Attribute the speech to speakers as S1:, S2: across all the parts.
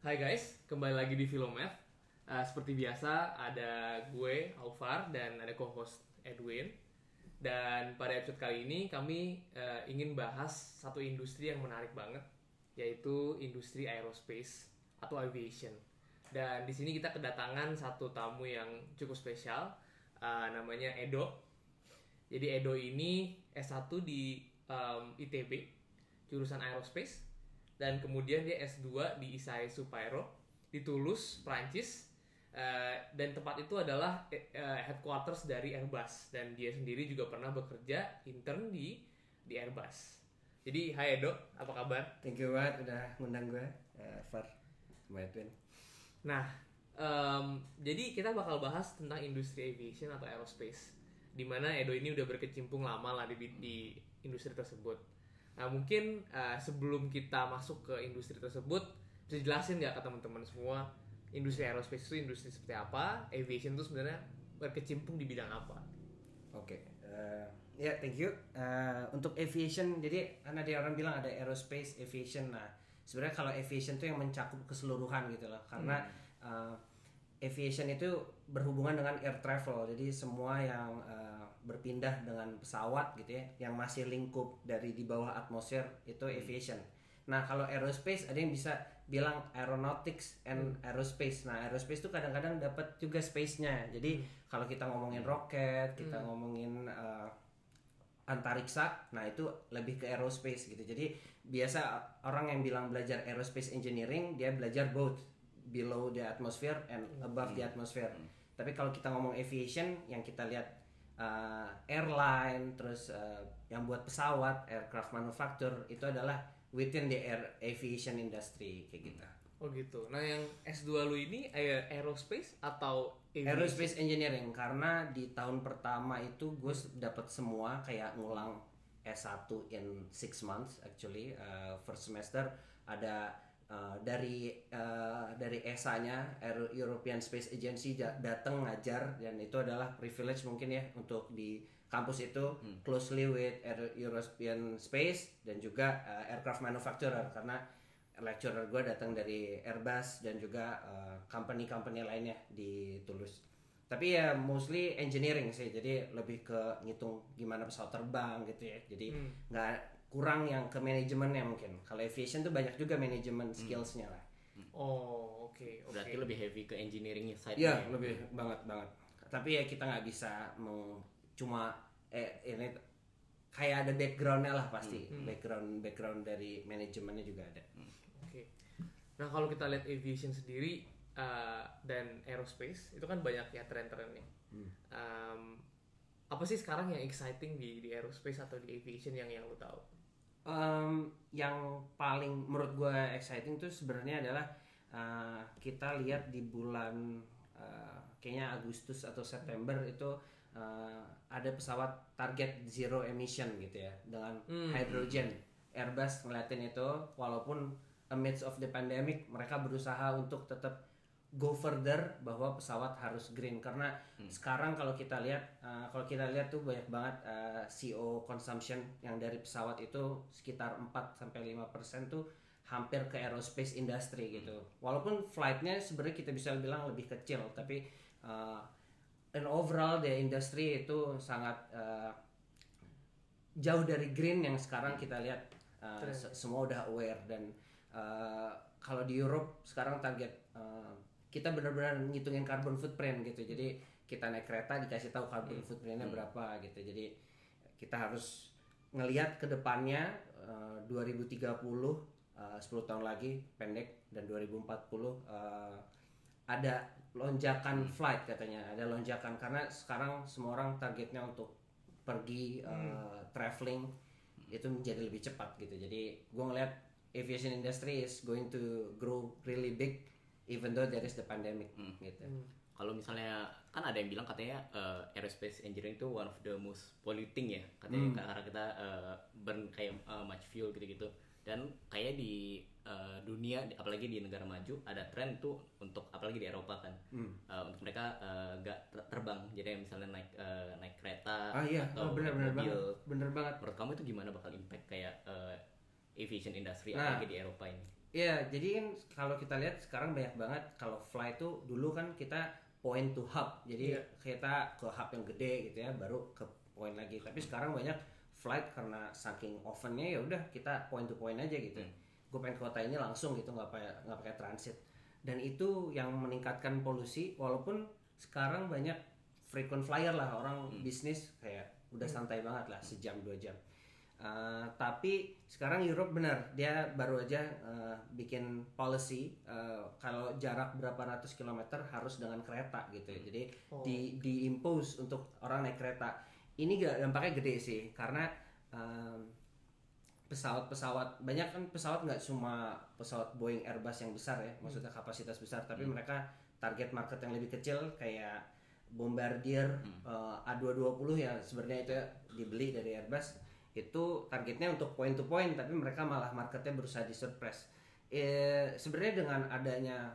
S1: Hai guys, kembali lagi di Filomath. Uh, seperti biasa ada gue Alvar dan ada co-host Edwin. Dan pada episode kali ini kami uh, ingin bahas satu industri yang menarik banget, yaitu industri aerospace atau aviation. Dan di sini kita kedatangan satu tamu yang cukup spesial, uh, namanya Edo. Jadi Edo ini S1 di um, ITB, jurusan aerospace dan kemudian dia S2 di ISAE Supaero di Toulouse, Prancis. Uh, dan tempat itu adalah uh, headquarters dari Airbus dan dia sendiri juga pernah bekerja intern di di Airbus. Jadi, hai Edo, apa kabar?
S2: Thank you banget udah ngundang gue, uh, Far, sama Edwin.
S1: Nah, um, jadi kita bakal bahas tentang industri aviation atau aerospace, di mana Edo ini udah berkecimpung lama lah di, di industri tersebut. Nah, mungkin uh, sebelum kita masuk ke industri tersebut, bisa jelasin nggak ke teman-teman semua industri aerospace itu industri seperti apa, aviation itu sebenarnya berkecimpung di bidang apa?
S2: Oke, okay. uh, ya yeah, thank you. Uh, untuk aviation, jadi kan ada orang bilang ada aerospace, aviation. Nah, sebenarnya kalau aviation itu yang mencakup keseluruhan gitu loh, karena hmm. uh, aviation itu berhubungan dengan air travel. Jadi semua yang uh, berpindah dengan pesawat gitu ya, yang masih lingkup dari di bawah atmosfer itu hmm. aviation. Nah kalau aerospace ada yang bisa bilang aeronautics and hmm. aerospace. Nah aerospace itu kadang-kadang dapat juga space-nya. Jadi hmm. kalau kita ngomongin roket, kita hmm. ngomongin uh, antariksa, nah itu lebih ke aerospace gitu. Jadi biasa orang yang bilang belajar aerospace engineering dia belajar both below the atmosphere and above hmm. the atmosphere. Hmm. Tapi kalau kita ngomong aviation yang kita lihat uh, airline terus uh, yang buat pesawat, aircraft manufacture itu adalah within the air aviation industry kayak gitu.
S1: Oh gitu. Nah yang S2 lu ini aerospace atau
S2: aviation? aerospace engineering karena di tahun pertama itu gue dapat semua kayak ngulang S1 in six months actually uh, first semester ada uh, dari uh, dari ESA-nya European Space Agency datang ngajar dan itu adalah privilege mungkin ya untuk di kampus itu hmm. closely with European Space dan juga uh, aircraft manufacturer karena lecturer gue datang dari Airbus dan juga uh, company-company lainnya di Toulouse. Tapi ya mostly engineering sih, jadi lebih ke ngitung gimana pesawat terbang gitu ya. Jadi hmm. nggak hmm. Kurang yang ke manajemennya mungkin. Kalau aviation tuh banyak juga manajemen hmm. skillsnya lah.
S1: Oh oke. Okay,
S3: okay. Berarti lebih heavy ke engineering side.
S2: Iya ya? lebih banget banget. Tapi ya kita nggak bisa mau cuma eh ini kayak ada backgroundnya lah pasti hmm. background background dari manajemennya juga ada. Hmm.
S1: Oke. Okay. Nah kalau kita lihat aviation sendiri uh, dan aerospace itu kan banyak ya tren-trennya. Hmm. Um, apa sih sekarang yang exciting di di aerospace atau di aviation yang yang lo tahu?
S2: Um, yang paling menurut gue exciting tuh sebenarnya adalah uh, kita lihat di bulan uh, kayaknya Agustus atau September itu uh, ada pesawat target zero emission gitu ya dengan hmm. hydrogen. Airbus ngeliatin itu walaupun amidst of the pandemic mereka berusaha untuk tetap go further bahwa pesawat harus green karena hmm. sekarang kalau kita lihat uh, kalau kita lihat tuh banyak banget uh, CO consumption yang dari pesawat itu sekitar 4 sampai 5% tuh hampir ke aerospace industry gitu. Walaupun flightnya sebenarnya kita bisa bilang lebih kecil tapi uh, and overall the industry itu sangat uh, jauh dari green yang sekarang kita lihat uh, semua udah aware dan uh, kalau di Europe sekarang target uh, kita benar-benar ngitungin carbon footprint gitu jadi kita naik kereta dikasih tahu carbon hmm. footprintnya hmm. berapa gitu jadi kita harus ngelihat ke depannya uh, 2030 uh, 10 tahun lagi pendek dan 2040 uh, ada lonjakan hmm. flight katanya ada lonjakan karena sekarang semua orang targetnya untuk pergi hmm. uh, traveling itu menjadi lebih cepat gitu jadi gue ngeliat aviation industry is going to grow really big even though there is the pandemic hmm. gitu hmm.
S3: kalau misalnya kan ada yang bilang katanya uh, aerospace engineering itu one of the most polluting ya katanya hmm. karena kita uh, burn kayak uh, much fuel gitu-gitu dan kayak di uh, dunia apalagi di negara maju ada tren tuh untuk apalagi di Eropa kan hmm. uh, untuk mereka nggak uh, terbang jadi misalnya naik uh, naik kereta
S2: ah, iya. atau oh, bener, bener mobil banget. bener banget
S3: menurut kamu itu gimana bakal impact kayak uh, aviation industry nah, apalagi di Eropa ini
S2: Iya, jadi kan kalau kita lihat sekarang banyak banget kalau fly itu dulu kan kita point to hub. Jadi
S1: Iya.
S2: kita ke hub yang gede gitu ya, baru ke point lagi. Tapi sekarang banyak flight karena saking oftennya ya udah kita point to point aja gitu. Gue pengen ke kota ini langsung gitu nggak pakai nggak pakai transit. Dan itu yang meningkatkan polusi walaupun sekarang banyak frequent flyer lah orang bisnis kayak udah santai banget lah sejam dua jam. Uh, tapi sekarang Europe benar dia baru aja uh, bikin policy uh, kalau jarak berapa ratus kilometer harus dengan kereta gitu ya. jadi
S1: Oh.
S2: di diimpose untuk orang naik kereta. Ini gak dampaknya gede sih karena pesawat-pesawat banyak kan pesawat nggak cuma pesawat Boeing Airbus yang besar ya maksudnya kapasitas besar tapi mereka target market yang lebih kecil kayak Bombardier uh, A220 ya sebenarnya itu ya dibeli dari Airbus itu targetnya untuk point to point tapi mereka malah marketnya berusaha di surprise eh, sebenarnya dengan adanya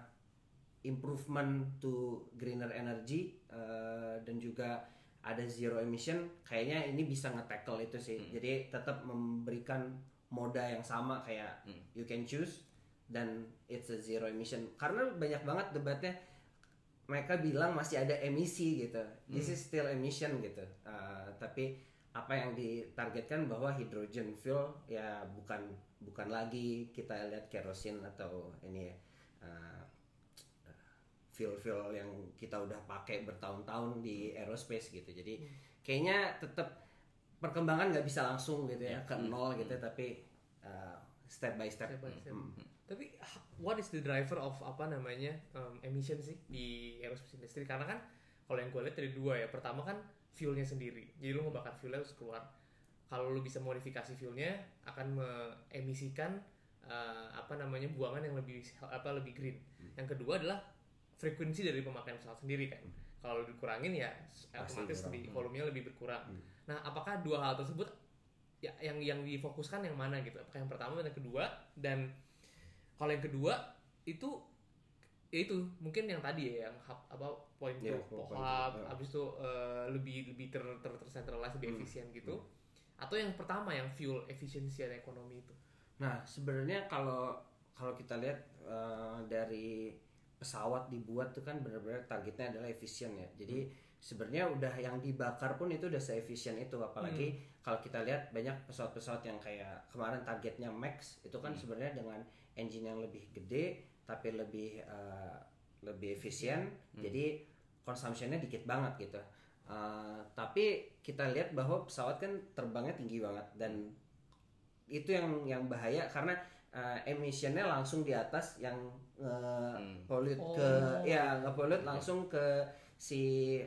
S2: improvement to greener energy eh, dan juga ada zero emission kayaknya ini bisa nge-tackle itu sih. Jadi tetap memberikan moda yang sama kayak you can choose dan it's a zero emission. Karena banyak banget debatnya mereka bilang masih ada emisi gitu. This is still emission gitu. Uh, tapi apa yang ditargetkan bahwa hydrogen fuel ya bukan bukan lagi kita lihat kerosin atau ini ya uh, fuel-fuel yang kita udah pakai bertahun-tahun di aerospace gitu jadi kayaknya tetap perkembangan nggak bisa langsung gitu ya ke nol gitu tapi uh, step by step,
S1: Step by step.
S2: Hmm.
S1: Tapi h- what is the driver of apa namanya um, emission sih di aerospace industry? Karena kan kalau yang gue lihat dari dua ya. Pertama kan fuelnya sendiri. Jadi lu ngebakar fuelnya terus keluar. Kalau lu bisa modifikasi fuelnya akan mengemisikan uh, apa namanya buangan yang lebih apa lebih green. Yang kedua adalah frekuensi dari pemakaian pesawat sendiri kan. Kalau lu dikurangin ya otomatis
S2: kurang.
S1: lebih volumenya lebih berkurang. Nah, apakah dua hal tersebut ya yang yang difokuskan yang mana gitu? Apakah yang pertama dan yang kedua dan kalau yang kedua itu ya itu mungkin yang tadi ya yang hub apa point
S2: Iya,
S1: to
S2: point to-
S1: hub
S2: ya.
S1: habis itu eh, lebih lebih ter, ter, tercentralized lebih
S2: Hmm.
S1: efisien gitu. Atau yang pertama yang fuel efisiensi dan ekonomi itu?
S2: Nah, sebenarnya kalau kalau kita lihat eh, dari pesawat dibuat tuh kan benar-benar targetnya adalah efisien ya. Jadi sebenarnya udah yang dibakar pun itu udah seefisien itu. Apalagi kalau kita lihat banyak pesawat-pesawat yang kayak kemarin targetnya max itu kan sebenarnya dengan engine yang lebih gede tapi lebih eh, lebih efisien. Jadi consumptionnya dikit banget gitu. Eh, tapi kita lihat bahwa pesawat kan terbangnya tinggi banget dan itu yang yang bahaya karena uh, emissionnya langsung di atas yang uh, pollute
S1: Oh.
S2: ke ya nggak pollute langsung ke si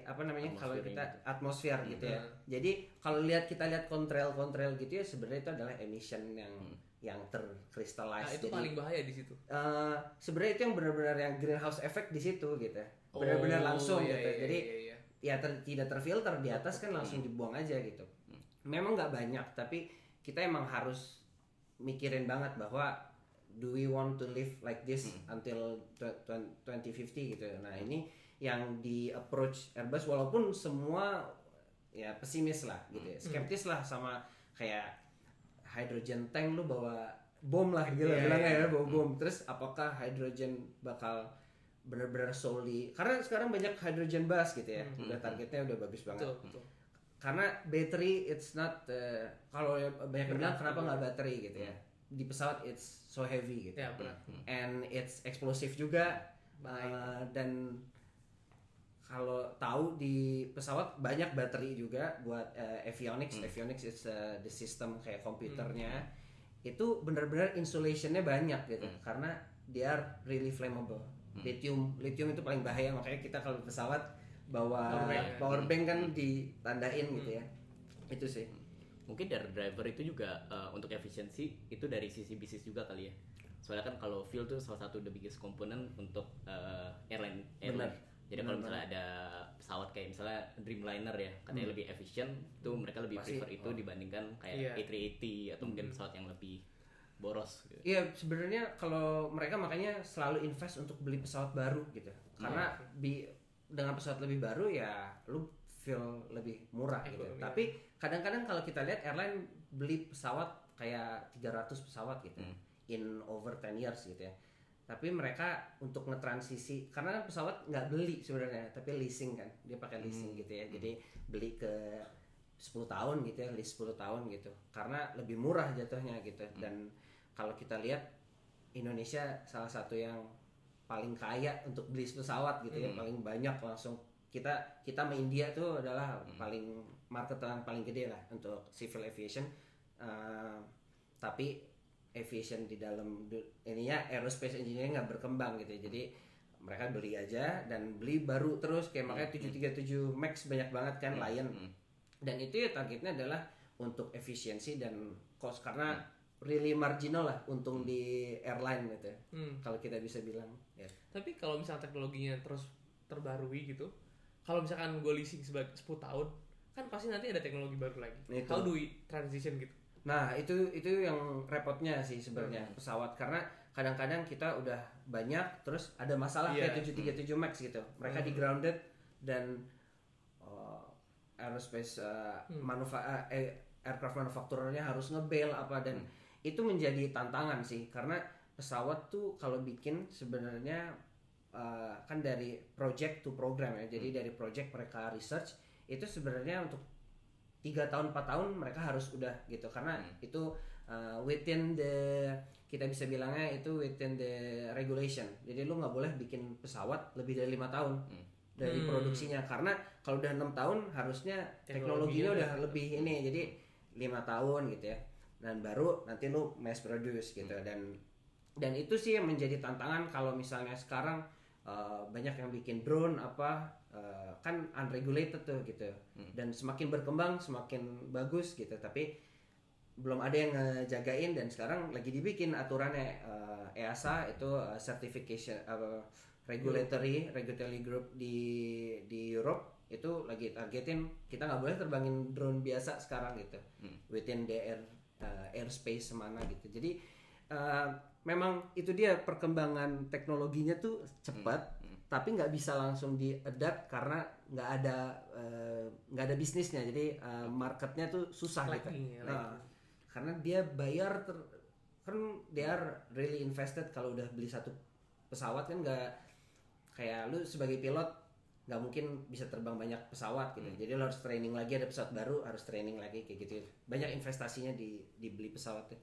S2: apa namanya kalau kita
S3: ini.
S2: atmosfer gitu ya. Jadi kalau lihat kita lihat kontrail kontrail gitu ya sebenarnya itu adalah emission yang yang
S1: nah,
S2: terkristalize
S1: itu
S2: jadi
S1: paling bahaya di situ.
S2: uh, sebenarnya itu yang benar-benar yang greenhouse effect di situ gitu. Benar-benar
S1: Oh,
S2: langsung
S1: iya,
S2: gitu.
S1: iya,
S2: jadi
S1: iya, iya.
S2: ya ter- tidak terfilter di atas kan langsung dibuang aja gitu. Memang nggak banyak tapi kita emang harus mikirin banget bahwa do we want to live like this until tw- tw- 2050 gitu. Nah ini yang di approach Airbus walaupun semua ya pesimis lah gitu ya, skeptis lah sama kayak hydrogen tank lu bawa bom lah gitu
S1: Iya,
S2: bilangnya
S1: iya.
S2: ya bawa bom. Terus apakah hydrogen bakal benar-benar solely? Karena sekarang banyak hydrogen bus gitu ya. Udah targetnya udah bagus banget.
S1: Betul betul.
S2: Karena battery it's not uh, kalau banyak yang bilang kenapa nggak battery gitu ya. Di pesawat it's so heavy gitu.
S1: Ya benar
S2: and it's explosive juga. Uh, dan kalau tahu di pesawat banyak bateri juga buat uh, avionics. Avionics is uh, the system kayak komputernya. Itu benar-benar insulationnya banyak gitu karena they are really flammable. Lithium lithium itu paling bahaya makanya kita kalau pesawat bawa
S1: Power bank,
S2: power bank kan ditandain gitu ya. Itu sih.
S3: Mungkin dari driver itu juga eh, untuk efisiensi itu dari sisi bisnis juga kali ya. Soalnya kan kalau fuel tuh salah satu the biggest component untuk eh, airline airline jadi kalau misalnya ada pesawat kayak misalnya Dreamliner ya katanya lebih efisien tuh mereka lebih
S2: Pasti.
S3: prefer itu dibandingkan
S1: Iya.
S3: kayak A380 atau mungkin pesawat yang lebih boros gitu.
S2: Iya sebenarnya kalau mereka makanya selalu invest untuk beli pesawat baru gitu. Karena bi dengan pesawat lebih baru ya lu feel lebih murah gitu.
S1: Ekonomi.
S2: tapi kadang-kadang kalau kita lihat airline beli pesawat kayak 300 pesawat gitu in over 10 years gitu ya tapi mereka untuk ngetransisi karena pesawat nggak beli sebenarnya tapi leasing kan dia pakai leasing gitu ya. Jadi beli ke 10 tahun gitu ya lease 10 tahun gitu. Karena lebih murah jatuhnya gitu. Dan kalau kita lihat Indonesia salah satu yang paling kaya untuk beli pesawat gitu ya paling banyak langsung. Kita kita sama India tuh adalah paling market yang paling gede lah untuk civil aviation. Eh, tapi aviation di dalam du- ininya aerospace engineering nggak berkembang gitu ya. jadi mereka beli aja dan beli baru terus kayak makanya 737 Max banyak banget kan Lion dan itu ya targetnya adalah untuk efisiensi dan cost karena really marginal lah untung di airline gitu ya.
S1: Hmm.
S2: kalau kita bisa bilang ya
S1: Tapi kalau misalnya teknologinya terus terbarui gitu, kalau misalkan gue leasing sebagai 10 tahun, kan pasti nanti ada teknologi baru lagi.
S2: Itu.
S1: How do we transition gitu?
S2: Nah itu itu yang repotnya sih sebenarnya
S1: Hmm.
S2: pesawat karena kadang-kadang kita udah banyak terus ada masalah
S1: Iya.
S2: kayak 737 Max gitu mereka di grounded dan uh, aerospace uh,
S1: Hmm.
S2: manufa eh, aircraft manufacturernya harus ngebail apa dan
S1: Hmm.
S2: itu menjadi tantangan sih karena pesawat tuh kalau bikin sebenarnya uh, kan dari project to program ya
S1: Hmm.
S2: jadi dari project mereka research itu sebenarnya untuk tiga tahun 4 tahun mereka harus udah gitu. Karena itu uh, within the kita bisa bilangnya itu within the regulation. Jadi lu nggak boleh bikin pesawat lebih dari lima tahun dari
S1: Hmm.
S2: produksinya. Karena kalau udah enam tahun harusnya
S1: Teknologinya
S2: teknologinya udah lebih ini. Jadi lima tahun gitu ya. Dan baru nanti lu mass produce gitu. Dan dan itu sih yang menjadi tantangan kalau misalnya sekarang uh, banyak yang bikin drone apa uh, kan unregulated tuh gitu. Dan semakin berkembang semakin bagus gitu. Tapi belum ada yang ngejagain dan sekarang lagi dibikin aturannya. Uh, EASA itu uh, certification uh, regulatory regulatory group di di Europe itu lagi targetin kita nggak boleh terbangin drone biasa sekarang gitu. Within the air uh, airspace semana gitu. Jadi uh, memang itu dia perkembangan teknologinya tuh cepat tapi nggak bisa langsung diadapt karena nggak ada uh, nggak ada bisnisnya. Jadi uh, marketnya tuh susah gitu.
S1: Lacking ya,
S2: Nah, karena dia bayar ter- kan they are really invested kalau udah beli satu pesawat kan nggak kayak lu sebagai pilot nggak mungkin bisa terbang banyak pesawat gitu. Jadi lu harus training lagi ada pesawat baru harus training lagi kayak gitu. Banyak investasinya di dibeli pesawatnya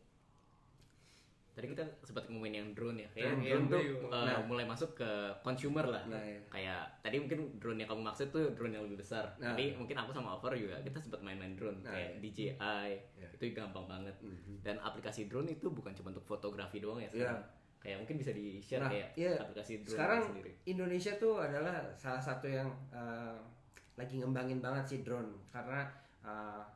S3: Tadi kita sempat ngomongin yang drone ya.
S2: Drone,
S3: Kayak
S2: drone
S3: tuh
S2: tuh,
S3: uh,
S2: nah.
S3: mulai masuk ke consumer lah.
S2: Nah, iya.
S3: Kayak tadi mungkin drone yang kamu maksud tuh drone yang lebih besar.
S2: Nah.
S3: Tadi mungkin aku sama Over juga kita sempat main-main drone
S2: Nah,
S3: kayak
S2: iya.
S3: DJI.
S2: Iya.
S3: Itu gampang banget. Dan aplikasi drone itu bukan cuma untuk fotografi doang ya
S2: Iya.
S3: sekarang. Kayak mungkin bisa di-share
S2: Nah,
S3: kayak
S2: iya.
S3: aplikasi drone
S2: sekarang
S3: sendiri.
S2: Indonesia tuh adalah salah satu yang uh, lagi ngembangin banget sih drone karena senior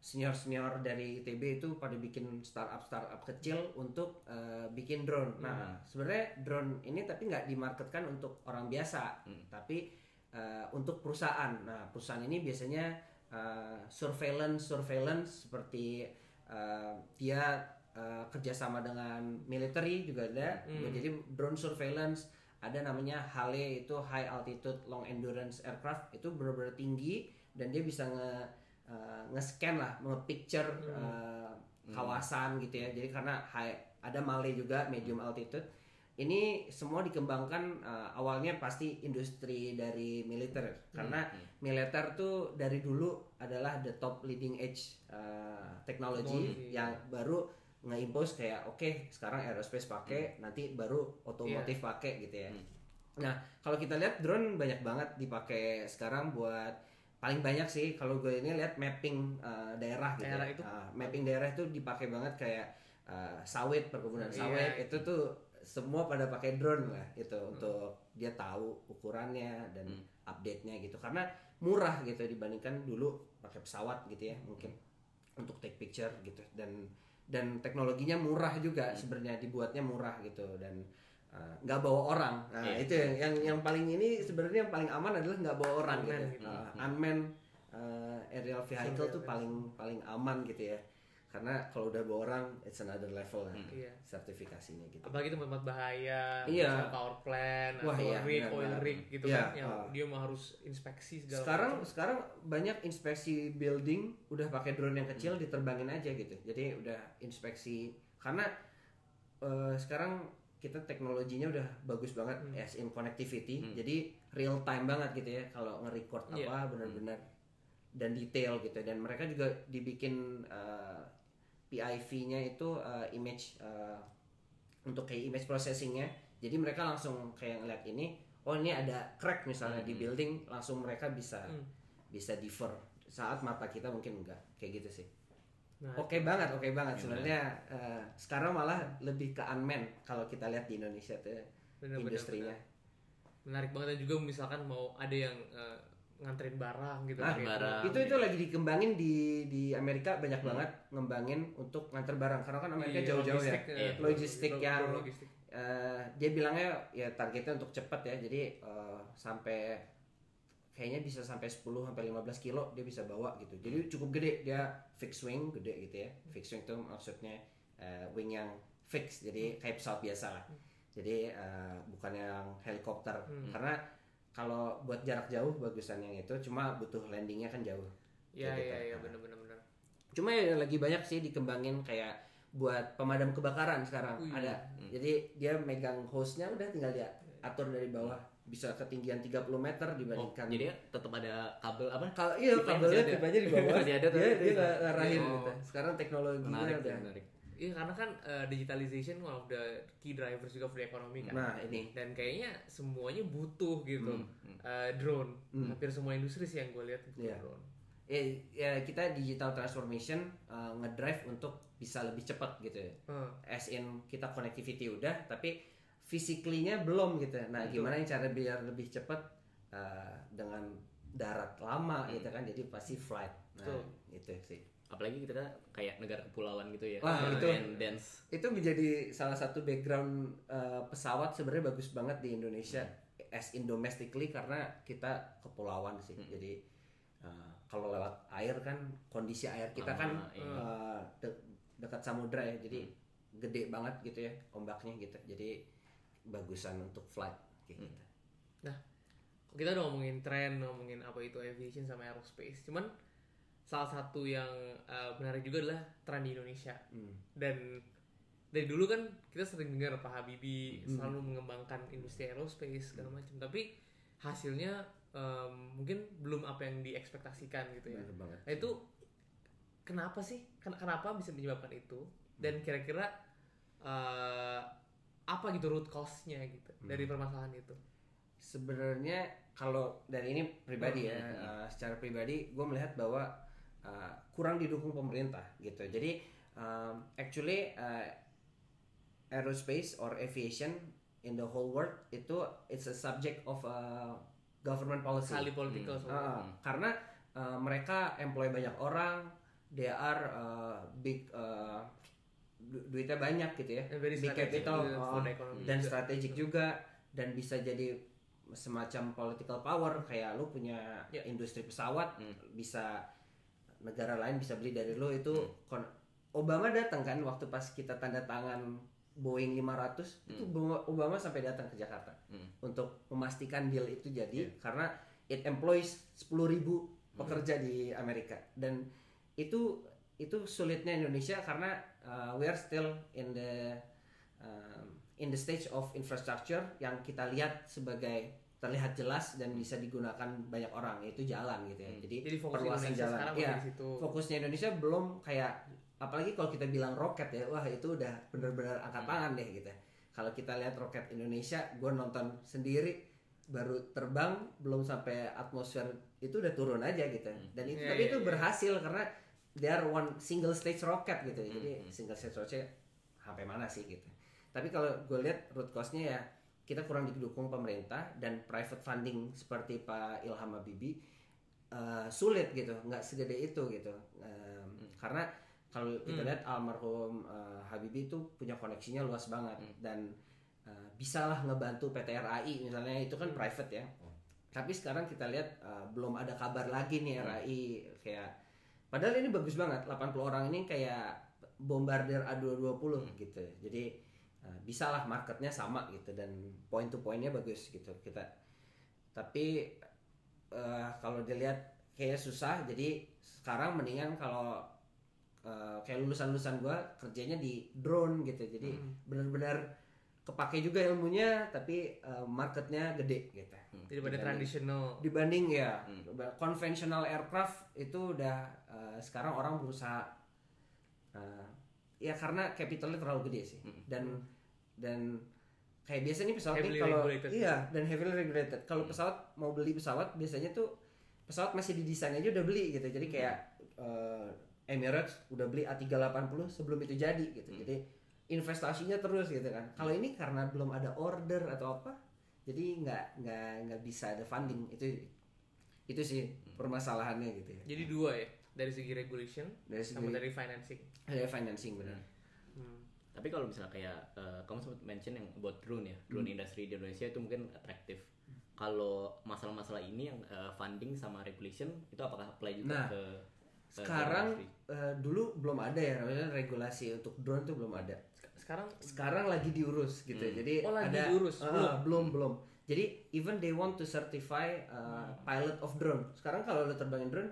S2: senior dari ITB itu pada bikin startup startup kecil untuk uh, bikin drone. Nah sebenarnya drone ini tapi nggak dimarketkan untuk orang biasa, tapi uh, untuk perusahaan. Nah perusahaan ini biasanya uh, surveillance surveillance seperti uh, dia uh, kerjasama dengan military juga ada. Jadi drone surveillance ada namanya HALE itu High Altitude Long Endurance Aircraft itu benar-benar tinggi dan dia bisa nge uh, nge-scan lah, nge-picture uh, kawasan gitu ya. Jadi karena high ada Male juga medium altitude. Ini semua dikembangkan uh, awalnya pasti industri dari militer. Karena militer tuh dari dulu adalah the top leading edge uh, technology
S1: Teknologi,
S2: yang baru nge-impose kayak oke sekarang aerospace pakai nanti baru otomotif pakai gitu ya. Nah kalau kita lihat drone banyak banget dipakai sekarang buat paling banyak sih kalau gue ini lihat mapping uh, daerah gitu.
S1: Daerah
S2: ya.
S1: itu?
S2: Uh, mapping daerah itu dipakai banget kayak uh, sawit perkebunan
S1: Iya.
S2: sawit itu tuh semua pada pakai drone lah itu untuk dia tahu ukurannya dan update-nya gitu karena murah gitu dibandingkan dulu pakai pesawat gitu ya mungkin untuk take picture gitu dan dan teknologinya murah juga sebenarnya dibuatnya murah gitu dan uh, nggak bawa orang nah
S3: Iya.
S2: itu yang, yang yang paling ini sebenarnya yang paling aman adalah nggak bawa orang
S1: Unmanned
S2: gitu,
S1: gitu.
S2: Uh, unmanned uh, aerial vehicle tuh paling paling aman gitu ya karena kalau udah bawa orang it's another level lah
S1: Iya.
S2: sertifikasinya gitu
S1: apalagi tempat-tempat bahaya,
S2: Iya.
S1: misalnya power plant,
S2: Wah,
S1: atau
S2: iya,
S1: rig,
S2: benar,
S1: oil
S2: benar.
S1: rig gitu
S2: Iya,
S1: kan, yang
S2: ah.
S1: dia mah harus inspeksi segala
S2: sekarang
S1: macam.
S2: sekarang banyak inspeksi building udah pakai drone yang kecil diterbangin aja gitu jadi udah inspeksi karena eh, sekarang kita teknologinya udah bagus banget
S1: Hmm.
S2: as in connectivity
S3: Hmm.
S2: jadi real time banget gitu ya kalau nge-record
S1: Iya.
S2: apa benar-benar dan detail gitu dan mereka juga dibikin eh, PIV-nya itu eh, image eh, untuk kayak image processingnya jadi mereka langsung kayak ngeliat ini oh ini ada crack misalnya di
S3: Hmm.
S2: building langsung mereka bisa
S1: Hmm.
S2: bisa differ saat mata kita mungkin enggak kayak gitu sih
S1: Nah,
S2: Oke banget, oke banget.
S3: Iya.
S2: Sebenarnya eh, sekarang malah lebih ke unmanned kalau kita lihat di Indonesia tuh
S1: bener-bener,
S2: industrinya.
S1: bener. menarik banget dan juga misalkan mau ada yang eh, nganterin barang gitu
S2: Ah,
S1: kayak
S3: barang.
S2: Itu itu lagi dikembangin di di Amerika banyak banget ngembangin untuk nganter barang karena kan Amerika
S1: Iya,
S2: jauh-jauh ya.
S1: logistik, eh,
S3: Iya.
S2: Logistik
S1: lo-
S2: yang-
S1: logistik.
S2: Eh, dia bilangnya ya targetnya untuk cepat ya. Jadi eh, sampai kayaknya bisa sampai 10 sampai 15 kilo dia bisa bawa gitu. Jadi cukup gede dia fixed wing gede gitu ya. Fixed wing itu maksudnya eh, wing yang fix jadi kayak pesawat biasa lah. Jadi eh, bukan yang helikopter
S1: Hmm.
S2: karena kalau buat jarak jauh bagusan yang itu cuma butuh landingnya kan jauh.
S1: Iya
S2: Kayak
S1: iya
S2: gitu.
S1: iya
S2: Nah.
S1: bener-bener bener.
S2: Cuma ya lagi banyak sih dikembangin kayak buat pemadam kebakaran sekarang
S1: Wih.
S2: ada. Jadi dia megang hostnya udah tinggal dia atur dari bawah bisa ketinggian 30 meter
S3: Oh,
S2: dibandingkan
S3: jadi tetap ada kabel apa?
S2: kalau iya kabelnya tip aja di bawah
S3: Masih ada tuh.
S2: dia dia ngarahin
S1: Oh.
S2: gitu sekarang teknologinya
S3: Menarik,
S2: udah
S3: menarik.
S1: Iya karena kan eh, digitalization one of the key drivers juga for the economy kan.
S2: nah ini
S1: Dan kayaknya semuanya butuh gitu
S3: Hmm, hmm.
S1: eh, drone.
S2: Hmm.
S1: Hampir semua industri sih yang gue lihat butuh
S2: Iya.
S1: drone.
S2: ya, ya kita digital transformation uh, ngedrive untuk bisa lebih cepat gitu ya
S1: Hmm.
S2: as in kita connectivity udah tapi physically-nya belum gitu nah
S1: Betul.
S2: gimana cara biar lebih cepat uh, dengan darat lama gitu kan jadi pasti flight nah
S1: Betul.
S2: itu sih
S3: Apalagi kita kayak negara kepulauan gitu ya.
S2: Wah, itu.
S3: dense.
S2: itu menjadi salah satu background uh, pesawat sebenarnya bagus banget di Indonesia as in domestically karena kita kepulauan sih jadi uh, kalau lewat air kan kondisi air kita kan
S3: Lama, iya.
S2: uh, de- dekat samudra ya jadi gede banget gitu ya ombaknya gitu jadi bagusan untuk flight kayak gitu.
S1: Kita udah ngomongin tren, ngomongin apa itu aviation sama aerospace. Cuman salah satu yang eh, menarik juga adalah tren di Indonesia.
S2: Hmm.
S1: Dan dari dulu kan kita sering dengar Pak Habibie
S2: Hmm.
S1: selalu mengembangkan industri aerospace segala macam. Tapi hasilnya em, mungkin belum apa yang diekspektasikan gitu ya.
S2: Bener banget.
S1: Nah itu kenapa sih? Ken- Kenapa bisa menyebabkan itu? Dan kira-kira eh, apa gitu root cause-nya gitu dari permasalahan itu?
S2: sebenarnya kalau dari ini pribadi ya
S3: Hmm.
S2: uh, secara pribadi gue melihat bahwa uh, kurang didukung pemerintah gitu jadi um, actually uh, aerospace or aviation in the whole world itu it's a subject of uh, government policy
S1: Kali political
S3: Hmm.
S2: Ah, karena uh, mereka employ banyak orang they are uh, big uh, du- duitnya banyak gitu ya.
S1: Very
S2: big capital.
S1: economy
S2: dan
S1: juga.
S2: strategik juga. Dan bisa jadi semacam political power. Kayak lu punya
S1: Ya.
S2: industri pesawat
S3: Hmm.
S2: bisa negara lain bisa beli dari lu. Itu kon- Obama datang kan waktu pas kita tanda tangan Boeing 500 itu Obama- sampai datang ke Jakarta
S3: Hmm.
S2: untuk memastikan deal itu jadi karena it employs 10.000 pekerja di Amerika. Dan itu itu sulitnya Indonesia karena uh, we are still in the um, in the stage of infrastructure yang kita lihat sebagai terlihat jelas dan bisa digunakan banyak orang yaitu jalan gitu ya. Jadi,
S1: Jadi fokus
S2: perluasan
S1: Indonesia
S2: jalan.
S1: sekarang
S2: Iya,
S1: masih di situ.
S2: fokusnya Indonesia belum kayak apalagi kalau kita bilang roket ya, wah itu udah benar-benar angkat tangan deh gitu. Kalau kita lihat roket Indonesia, gue nonton sendiri baru terbang belum sampai atmosfer itu udah turun aja gitu. Dan itu
S1: Iya,
S2: tapi
S1: iya,
S2: itu
S1: iya.
S2: berhasil karena they are one single stage rocket gitu. Jadi
S3: Hmm.
S2: single stage rocket sampai mana sih gitu. Tapi kalau gue lihat root cause-nya ya kita kurang didukung pemerintah dan private funding seperti Pak Ilham Habibie eh, sulit gitu, nggak segede itu gitu. Em, Karena kalau kita lihat almarhum eh, Habibie itu punya koneksinya luas banget dan eh, bisalah ngebantu PT RAI misalnya itu kan private ya. Tapi sekarang kita lihat eh, belum ada kabar lagi nih RAI kayak padahal ini bagus banget 80 orang ini kayak bombardir A220 gitu. Jadi uh, bisalah marketnya sama gitu dan point to pointnya bagus gitu kita. Tapi uh, kalau dilihat kayak susah. Jadi sekarang mendingan kalau eh, kayak lulusan-lulusan gua kerjanya di drone gitu. Jadi benar-benar kepake juga ilmunya tapi eh, marketnya gede gitu.
S1: Daripada
S2: Dibanding-
S1: traditional.
S2: dibanding ya conventional aircraft itu udah eh, sekarang orang berusaha eh, ya karena capitalnya terlalu gede sih. Dan dan kayak biasa nih pesawat nih kalau iya dan heavily regulated. Kalau pesawat mau beli pesawat biasanya tuh pesawat masih didesain aja udah beli gitu. Jadi kayak eh, Emirates udah beli A380 sebelum itu jadi gitu. Jadi investasinya terus gitu kan. Kalau ini karena belum ada order atau apa jadi nggak nggak nggak bisa ada funding. Itu itu sih permasalahannya gitu ya.
S1: Jadi dua ya, dari segi regulation
S2: dari
S1: sama
S2: segi
S1: dari financing.
S2: ada financing benar
S1: Hmm.
S3: Tapi kalau misalnya kayak eh, kamu sempat mention yang buat drone ya, drone
S2: Hmm.
S3: industry di Indonesia itu mungkin atraktif. Kalau masalah-masalah ini yang eh, funding sama regulation itu apakah apply juga
S2: Nah,
S3: ke ke
S2: sekarang eh, dulu belum ada ya namanya regulasi untuk drone tuh belum ada
S1: Sekarang
S2: sekarang lagi diurus gitu jadi
S1: Oh, lagi
S2: ada
S1: diurus?
S2: Ah,
S1: Belum?
S2: belum belum jadi even they want to certify uh, pilot of drone sekarang kalau lo terbangin drone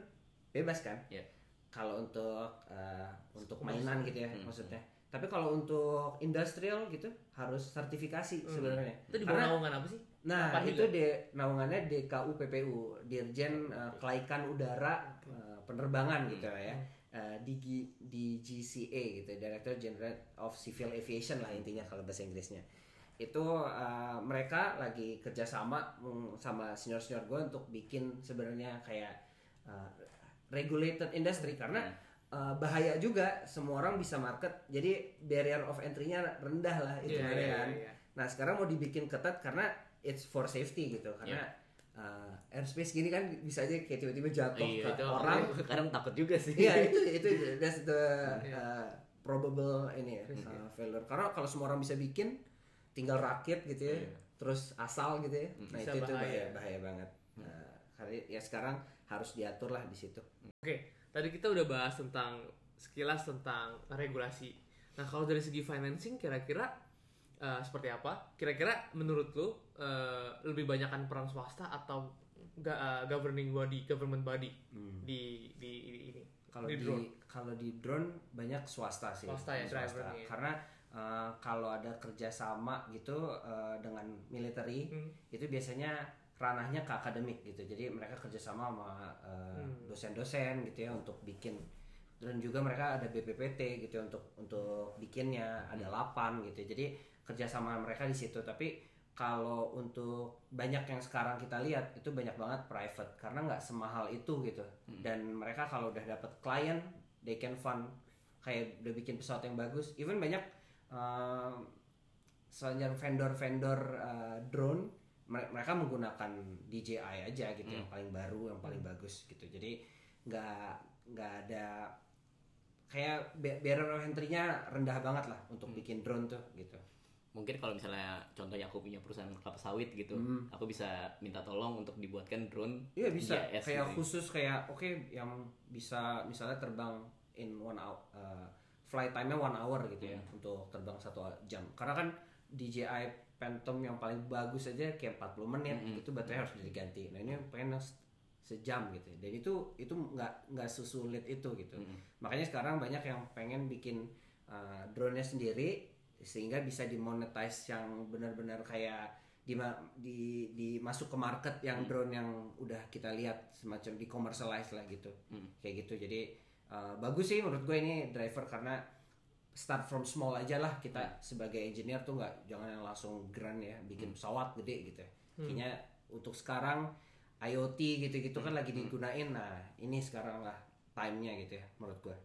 S2: bebas kan?
S3: Ya.
S2: kalau untuk uh, untuk mainan gitu ya maksudnya. Tapi kalau untuk industrial gitu harus sertifikasi sebenarnya.
S1: Itu di bawah naungan apa sih?
S2: Nah, itu de naungannya DKU PPU, Dirjen uh, Kelaikan Udara uh, Penerbangan gitu lah ya. Uh, di di GCA gitu, Director General of Civil Aviation lah intinya kalau bahasa Inggrisnya. Itu uh, mereka lagi kerjasama mm, sama senior-senior gue untuk bikin sebenarnya kayak uh, regulated industry karena uh, bahaya juga semua orang bisa market jadi barrier of entry-nya rendah lah itu
S1: Iya, iya,
S2: kan.
S1: iya.
S2: Nah sekarang mau dibikin ketat karena it's for safety gitu karena uh, airspace gini kan bisa aja kayak tiba-tiba jatuh
S3: Iya,
S2: ke
S3: itu
S2: orang.
S3: kadang takut juga sih.
S2: Iya itu itu that's the
S1: Iya.
S2: uh, probable ini ya uh, failure. Karena kalau semua orang bisa bikin tinggal rakit gitu ya, terus asal gitu ya. Nah
S1: Bisa
S2: itu itu bahaya
S1: bahaya.
S2: bahaya banget. Nah, karena ya sekarang harus diatur lah di situ.
S1: Oke, tadi kita udah bahas tentang sekilas tentang regulasi. Nah, kalau dari segi financing kira-kira eh, seperti apa? Kira-kira menurut lu eh, lebih banyakkan peran swasta atau ga- eh, governing body, government body di, di, di ini?
S2: Kalau
S1: Di
S2: di,
S1: drone.
S2: kalau di drone banyak swasta sih.
S1: Swasta ya,
S2: Swasta. Karena uh, kalau ada kerjasama gitu uh, dengan military
S1: Hmm.
S2: itu biasanya ranahnya ke akademik gitu. Jadi mereka kerjasama sama uh,
S1: Hmm.
S2: dosen-dosen gitu ya untuk bikin dan juga mereka ada BPPT gitu ya untuk untuk bikinnya ada lapan gitu. Jadi kerjasama mereka di situ. Tapi kalau untuk banyak yang sekarang kita lihat itu banyak banget private karena nggak semahal itu gitu dan mereka kalau udah dapat klien they can fund kayak udah bikin pesawat yang bagus even banyak selanjutnya vendor-vendor uh, drone mereka menggunakan DJI aja gitu yang paling baru yang paling bagus gitu. Jadi nggak nggak ada kayak ba- barrier of entry-nya rendah banget lah untuk bikin drone tuh gitu.
S3: Mungkin kalau misalnya contohnya aku punya perusahaan kelapa sawit gitu,
S2: Hmm.
S3: aku bisa minta tolong untuk dibuatkan drone.
S2: Iya bisa.
S3: GIS
S2: kayak
S3: gitu.
S2: khusus kayak oke yang bisa misalnya terbang in one hour uh, flight time-nya one hour gitu ya untuk terbang satu jam. Karena kan DJI Phantom yang paling bagus aja kayak 40 menit itu baterai harus diganti. Nah ini pengen sejam gitu dan itu itu nggak nggak sesulit itu gitu. Makanya sekarang banyak yang pengen bikin uh, drone-nya sendiri sehingga bisa dimonetize yang benar-benar kayak di di di masuk ke market yang drone yang udah kita lihat semacam di commercialize lah gitu. Kayak gitu. Jadi uh, bagus sih menurut gue ini driver karena start from small aja lah. Kita sebagai engineer tuh nggak jangan yang langsung grand ya bikin pesawat gede gitu. Kayaknya untuk sekarang IoT gitu-gitu kan lagi digunain. Nah ini sekarang lah time-nya gitu ya menurut gue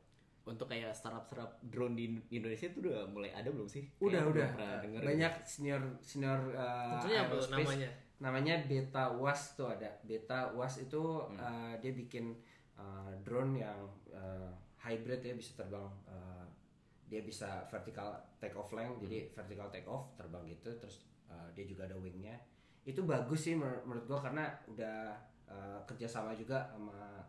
S3: Untuk kayak startup-startup drone di Indonesia itu udah mulai ada belum sih?
S2: udah
S3: Kayak
S2: udah.
S3: pernah denger.
S2: banyak senior senior uh,
S1: Tentunya apa namanya?
S2: namanya Beta Was tuh ada. Beta Was itu
S1: Hmm.
S2: uh, dia bikin uh, drone yang uh, hybrid ya bisa terbang uh, dia bisa vertical take off length jadi
S1: Hmm.
S2: vertical take off terbang gitu terus uh, dia juga ada wingnya. Itu bagus sih menur- menurut gua karena udah uh, kerjasama juga sama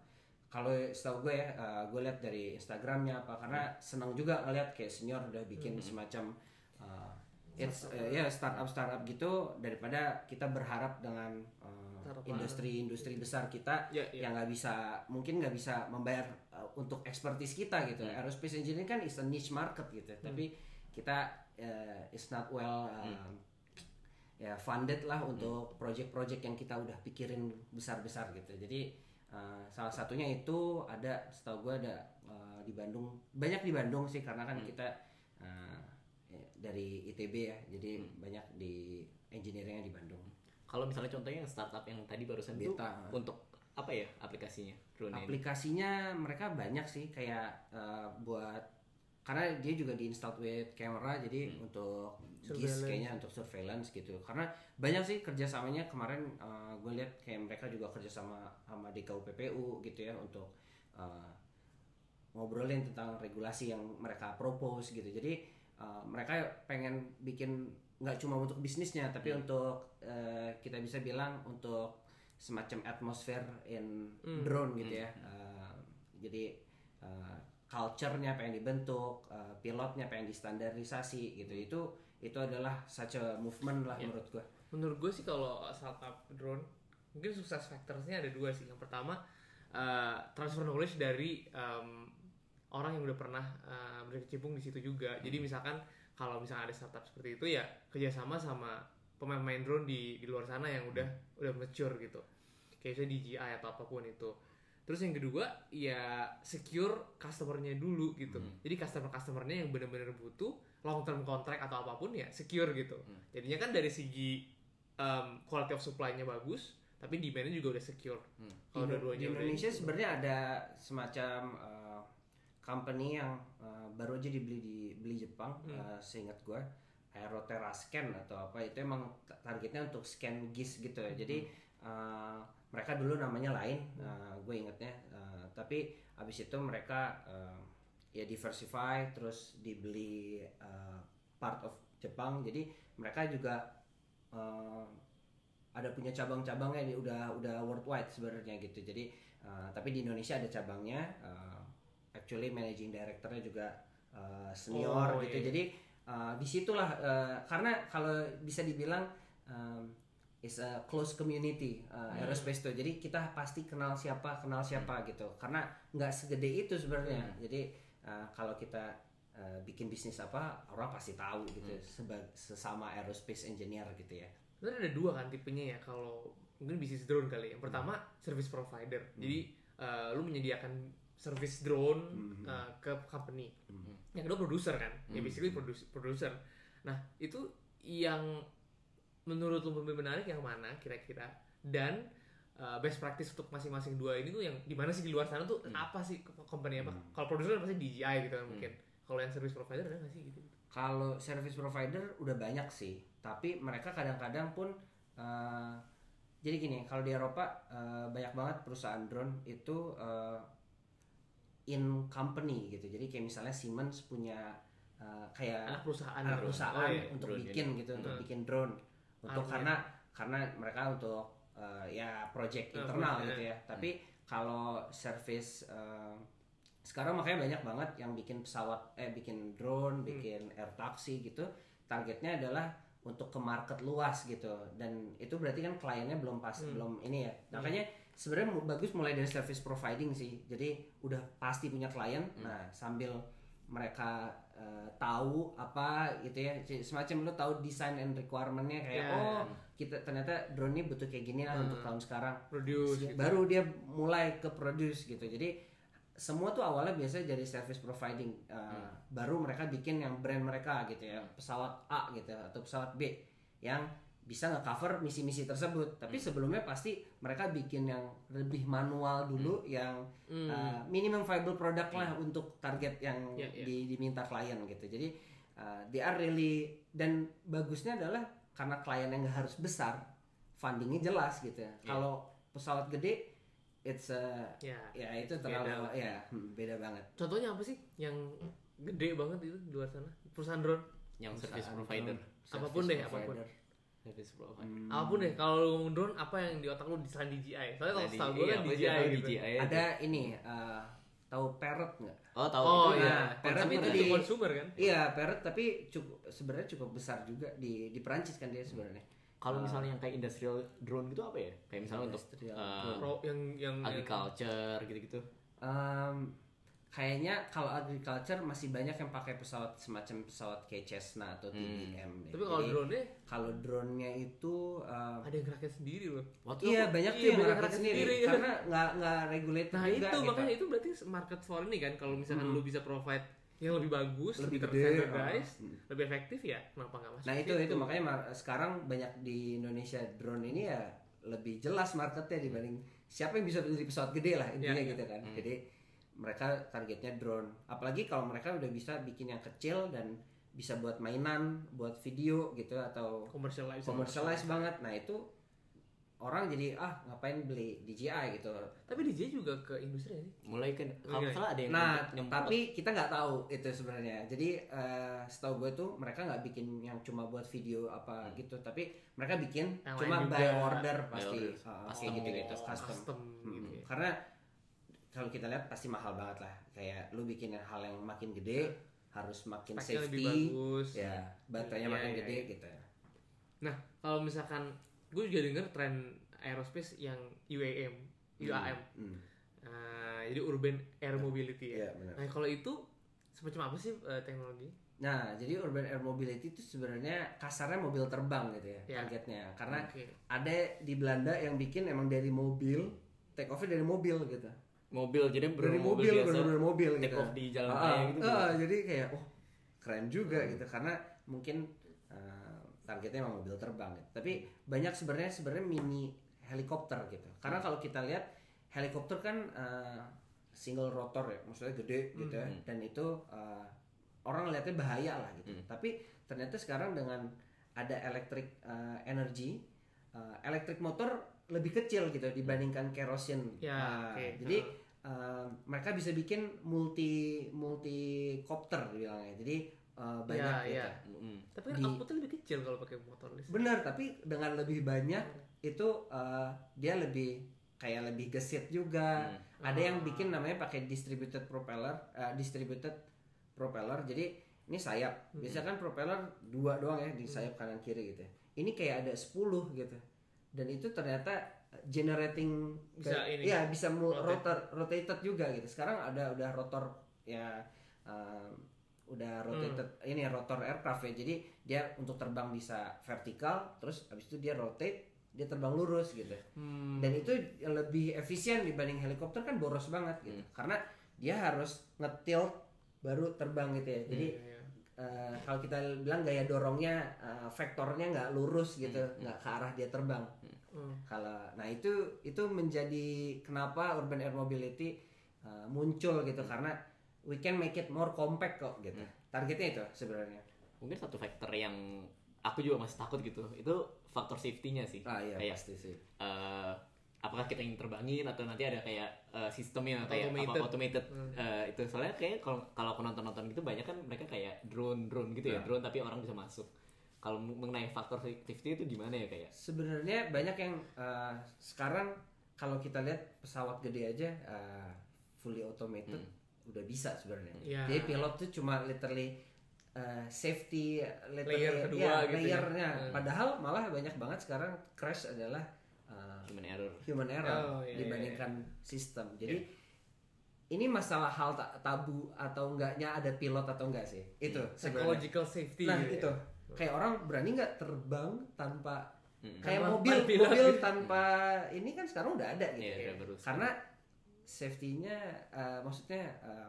S2: kalau setahu gue ya gue lihat dari Instagramnya apa karena senang juga ngeliat kayak senior udah bikin semacam uh, it's uh, ya startup startup gitu daripada kita berharap dengan uh,
S1: Startup
S2: industri-industri besar kita
S1: Ya, ya.
S2: yang nggak bisa mungkin nggak bisa membayar uh, untuk expertise kita gitu.
S1: Hmm.
S2: Aerospace engineering kan is a niche market gitu, tapi kita uh, is not well uh,
S1: Hmm.
S2: ya funded lah untuk project-project yang kita udah pikirin besar-besar gitu. Jadi uh, salah satunya itu ada setahu gue ada uh, di Bandung banyak di Bandung sih karena kan kita uh, ya, dari ITB ya jadi banyak di engineeringnya di Bandung.
S3: Kalau misalnya contohnya yang startup yang tadi barusan itu
S2: Beta.
S3: untuk apa ya aplikasinya drone ini?
S2: Aplikasinya mereka banyak sih kayak uh, buat karena dia juga di installed with camera jadi untuk GIS
S1: Surveillance.
S2: kayaknya untuk surveillance gitu karena banyak sih kerjasamanya kemarin uh, gue lihat kayak mereka juga kerjasama sama DKUPPU gitu ya untuk uh, ngobrolin tentang regulasi yang mereka propose gitu jadi uh, mereka pengen bikin nggak cuma untuk bisnisnya tapi untuk uh, kita bisa bilang untuk semacam atmosfer in drone gitu ya. Uh, jadi uh, culture-nya pengen dibentuk uh, pilotnya pengen distandarisasi gitu. Itu itu adalah such a movement lah menurut gua.
S1: Menurut gue sih kalau startup drone mungkin sukses factorsnya ada dua sih. Yang pertama eh, transfer knowledge dari em, orang yang udah pernah eh, berkecimpung di situ juga. Jadi misalkan kalau misalnya ada startup seperti itu ya kerjasama sama pemain-pemain drone di di luar sana yang udah udah mature gitu. Kayak misalnya DJI atau apa pun itu. Terus yang kedua ya secure customernya dulu gitu. Jadi customer customernya yang benar-benar butuh long term contract atau apa pun ya secure gitu. Jadinya kan dari segi um, quality of supply-nya bagus tapi demand-nya juga udah secure. Kalau
S2: di,
S1: dua-duanya
S2: di Indonesia
S1: gitu.
S2: sebenarnya ada semacam uh, company yang uh, baru aja dibeli di beli Jepang
S1: Hmm.
S2: uh, seingat gue Aeroterra Scan atau apa itu emang ta- targetnya untuk scan GIS gitu ya jadi
S1: Hmm.
S2: uh, mereka dulu namanya lain uh, gue ingetnya uh, tapi abis itu mereka uh, ya diversify terus dibeli uh, part of Jepang jadi mereka juga uh, ada punya cabang-cabangnya udah udah worldwide sebenarnya gitu jadi uh, tapi di Indonesia ada cabangnya uh, actually managing directornya juga uh, senior
S1: Oh,
S2: gitu.
S1: iya.
S2: jadi uh, di situlah uh, karena kalau bisa dibilang um, is a close community uh,
S1: Hmm.
S2: aerospace tuh. Jadi kita pasti kenal siapa kenal siapa gitu. Karena nggak segede itu sebenarnya.
S1: Hmm.
S2: jadi uh, kalau kita uh, bikin bisnis apa orang pasti tahu gitu
S1: Hmm.
S2: sesama aerospace engineer gitu ya.
S1: Sebenarnya ada dua kan tipenya ya kalau mungkin bisnis drone kali yang pertama service provider. Jadi uh, lu menyediakan service drone uh, ke company. Yang kedua produser kan? Ya basically produs- producer. Nah itu yang menurut lu lebih menarik yang mana kira-kira? Dan uh, best practice untuk masing-masing dua ini tuh yang di mana sih di luar sana tuh apa sih company apa? Kalau produser pasti DJI gitu kan mungkin. Kalau yang service provider ada nggak sih gitu?
S2: Kalau service provider udah banyak sih, tapi mereka kadang-kadang pun eh, jadi gini, kalau di Eropa eh, banyak banget perusahaan drone itu eh, in company gitu. Jadi kayak misalnya Siemens punya eh, kayak
S1: anak perusahaan
S2: anak
S1: drone.
S2: perusahaan
S1: Oh, iya.
S2: untuk
S3: drone
S2: bikin gitu, untuk
S1: Hmm.
S2: bikin drone. Untuk
S1: Army.
S2: karena karena mereka untuk eh, ya project
S1: Eh,
S2: internal
S1: project,
S2: gitu ya. Tapi kalau service eh, sekarang makanya banyak banget yang bikin pesawat eh bikin drone, bikin air taxi gitu. Targetnya adalah untuk ke market luas gitu. Dan itu berarti kan kliennya belum pas belum ini ya. Makanya sebenarnya bagus mulai dari service providing sih. Jadi udah pasti punya klien. Nah, sambil mereka eh, tahu apa gitu ya semacam lo tahu desain and requirementnya kayak
S1: Ya.
S2: oh kita ternyata drone ini butuh kayak gini lah untuk tahun sekarang
S1: produce gitu.
S2: baru dia mulai ke produce gitu jadi semua tuh awalnya biasanya jadi service providing Uh, baru mereka bikin yang brand mereka gitu ya pesawat A gitu atau pesawat B yang bisa nge-cover misi-misi tersebut. Tapi sebelumnya pasti mereka bikin yang lebih manual dulu yang uh, minimum viable product lah untuk target yang
S1: Ya, ya.
S2: di- diminta klien gitu. Jadi uh, they are really dan bagusnya adalah karena klien yang nggak harus besar fundingnya jelas gitu ya. Kalau pesawat gede it's a
S1: ya
S2: ya itu
S1: Beda
S2: terlalu
S1: lah.
S2: ya hmm, beda banget.
S1: Contohnya apa sih yang gede banget itu di luar sana? Perusahaan drone?
S3: Yang service
S2: Perusahaan
S3: provider.
S2: Drone,
S1: Apa pun
S2: service
S1: deh, apa pun.
S2: Provider.
S3: service provider
S1: apa pun deh kalau lu ngomong drone apa yang di otak lu di selain DJI soalnya kalau
S3: Tadi,
S1: setahu gue kan DJI gitu
S3: DJI
S2: ada ini uh, tahu parrot nggak
S3: Oh, tahu
S1: Oh
S3: itu.
S1: iya,
S2: Nah, parrot
S1: tapi itu
S2: itu
S1: di consumer kan?
S2: iya parrot tapi cukup sebenarnya cukup besar juga di di Perancis kan dia sebenarnya
S3: Kalau misalnya yang kayak industrial drone gitu apa ya? Kayak misalnya untuk uh.
S1: Pro yang yang
S3: agriculture gitu-gitu.
S2: Em, kayaknya kalau agriculture masih banyak yang pakai pesawat semacam pesawat kayak Cessna atau TBM deh.
S1: Tapi kalau drone-nya
S2: kalau drone-nya itu em,
S1: ada yang rakit sendiri loh.
S3: Waktu
S2: iya
S3: aku-
S2: banyak tuh
S1: iya,
S2: yang
S1: rakit
S2: sendiri,
S1: sendiri, iya.
S2: karena nggak nggak regulated
S1: Nah
S2: juga
S1: itu
S2: gitu.
S1: makanya itu berarti market for ini kan kalau misalkan lu bisa provide yang lebih bagus,
S2: Lebih
S1: lebih, guys,
S2: ah.
S1: lebih efektif ya, kenapa nggak masuk?
S2: Nah itu
S1: situ?
S2: itu makanya mar- sekarang banyak di Indonesia drone ini ya lebih jelas marketnya dibanding siapa yang bisa beli pesawat gede lah intinya
S1: Iya, iya.
S2: gitu kan. Jadi mereka targetnya drone. Apalagi kalau mereka udah bisa bikin yang kecil dan bisa buat mainan, buat video gitu atau
S1: commercialize.
S2: commercialize banget. Nah itu orang jadi ah ngapain beli DJI gitu.
S1: Tapi DJ juga ke industri sih.
S3: mulai kan kalau
S1: Oke.
S3: nggak salah ada yang
S2: Nah, tapi kita nggak tahu itu sebenarnya. Jadi eh, setahu gue tuh mereka nggak bikin yang cuma buat video apa gitu, tapi mereka bikin
S1: Yang
S2: cuma by order
S3: By
S2: pasti,
S3: order. Custom
S2: kayak gitu
S3: gitu.
S2: gitu, custom.
S1: custom
S2: Hmm,
S1: gitu ya.
S2: Karena kalau kita lihat pasti mahal banget lah. Kayak lu bikin hal yang makin gede harus makin
S1: Speknya lebih
S2: safety,
S1: bagus.
S2: ya baterainya
S1: Iya,
S2: makin
S1: iya,
S2: gede
S1: iya.
S2: gitu.
S1: Nah, kalau misalkan gue juga denger tren aerospace yang UAM, UAM.
S2: Hmm.
S1: Nah, jadi urban air mobility ya.
S2: Iya, benar.
S1: Nah, kalau itu semacam apa sih eh, teknologi?
S2: Nah, jadi urban air mobility itu sebenarnya kasarnya mobil terbang gitu ya,
S1: Iya.
S2: targetnya. Karena
S1: Oke.
S2: ada di Belanda yang bikin emang dari mobil take off dari mobil gitu
S3: mobil jadi
S2: dari
S3: bener
S2: mobil
S3: biasa
S2: bener-bener mobil
S3: take
S2: gitu
S3: off di jalan
S2: Ah,
S3: raya
S2: ah,
S3: gitu
S2: ah, jadi kayak oh keren juga gitu. Karena mungkin eh, targetnya emang mobil terbang gitu. tapi banyak sebenarnya sebenarnya mini helikopter gitu. Karena kalau kita lihat helikopter kan eh, single rotor ya. Maksudnya gede gitu ya. Dan itu eh, orang lihatnya bahaya lah gitu. Tapi ternyata sekarang dengan ada electric eh, energy eh, electric motor lebih kecil gitu dibandingkan kerosin
S1: Ya,
S2: Nah,
S1: oke.
S2: jadi eh, mereka bisa bikin multi multi kopter dibilangnya jadi eh, banyak
S1: Ya,
S2: gitu.
S1: Ya.
S3: Mm.
S1: Tapi kan
S2: Di-
S1: outputnya lebih kecil kalau pakai motor listrik.
S2: benar tapi dengan lebih banyak itu eh, dia lebih kayak lebih gesit juga. Ada yang bikin namanya pakai distributed propeller eh, distributed propeller. Jadi ini sayap. Biasanya kan propeller dua doang ya di sayap kanan kiri gitu ya. ini kayak ada 10 gitu. Dan itu ternyata generating
S1: Bisa
S2: kayak-
S1: ini,
S2: iya bisa mu-
S1: rotate.
S2: rotor rotated juga gitu. Sekarang ada udah rotor ya um, udah rotated ini rotor aircraft ya. Jadi dia untuk terbang bisa vertikal terus habis itu dia rotate dia terbang lurus gitu.
S1: Hmm.
S2: dan itu lebih efisien dibanding helikopter kan boros banget gitu. Karena dia harus ngetilt baru terbang gitu ya. Jadi
S1: iya.
S2: eh, kalau kita bilang gaya dorongnya eh, vektornya nggak lurus gitu nggak ke arah dia terbang.
S1: Hmm.
S2: Kalau nah itu itu menjadi kenapa urban air mobility uh, muncul gitu. Karena we can make it more compact kok gitu. Targetnya itu sebenarnya.
S3: Mungkin satu faktor yang aku juga masih takut gitu itu faktor safety-nya sih.
S2: Ah iya
S3: kayak
S2: pasti sih.
S3: eh, apakah kita ingin terbangin atau nanti ada kayak eh, sistemnya kayak
S1: Automated.
S3: apa automated.
S1: Hmm.
S3: eh, itu. Soalnya kayak kalau kalau aku nonton nonton gitu banyak kan mereka kayak drone drone gitu ya
S2: Nah.
S3: drone tapi orang bisa masuk kalau mengenai faktor safety itu gimana ya kayak
S2: sebenarnya banyak yang uh, sekarang kalau kita lihat pesawat gede aja uh, fully automated udah bisa sebenarnya
S1: Iya.
S2: jadi pilot tuh cuma literally uh, safety literally,
S1: Layer kedua
S2: ya,
S1: gitu ya.
S2: layernya
S1: Hmm.
S2: padahal malah banyak banget sekarang crash adalah uh,
S3: human error
S2: human error
S1: Oh, iya,
S2: dibandingkan sistem. Jadi ini masalah hal ta- tabu atau enggaknya ada pilot atau enggak sih? Itu sebenarnya.
S1: Psychological safety.
S2: Nah,
S1: gitu
S2: itu.
S1: Ya.
S2: Kayak orang berani nggak terbang tanpa
S3: Mm.
S2: kayak
S1: Tanpa
S2: mobil
S1: pilot
S2: mobil
S1: gitu.
S2: tanpa ini kan sekarang udah ada gitu.
S3: Iya,
S2: ya. Karena safety-nya eh, maksudnya eh,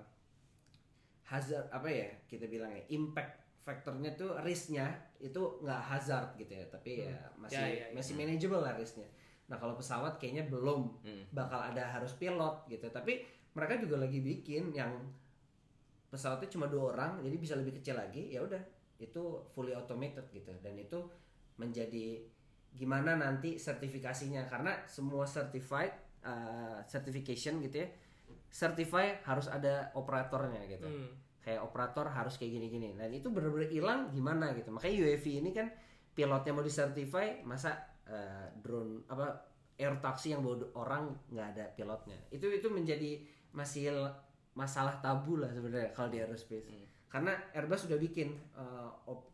S2: hazard apa ya kita bilangnya impact faktornya tuh risknya itu nggak hazard gitu ya tapi ya masih
S1: Ya, ya, ya.
S2: masih manageable lah risknya nah kalau pesawat kayaknya belum
S3: Hmm.
S2: bakal ada harus pilot gitu tapi mereka juga lagi bikin yang pesawatnya cuma dua orang jadi bisa lebih kecil lagi ya udah itu fully automated gitu dan itu menjadi gimana nanti sertifikasinya karena semua certified uh, certification gitu ya certify harus ada operatornya gitu
S1: Hmm.
S2: kayak operator harus kayak gini-gini dan itu benar-benar hilang gimana gitu makanya UAV ini kan pilotnya mau disertify masa uh, drone apa air taxi yang bawa orang nggak ada pilotnya itu itu menjadi masih masalah tabu lah sebenarnya kalau di aerospace.
S3: Hmm.
S2: Karena Airbus sudah bikin uh, op-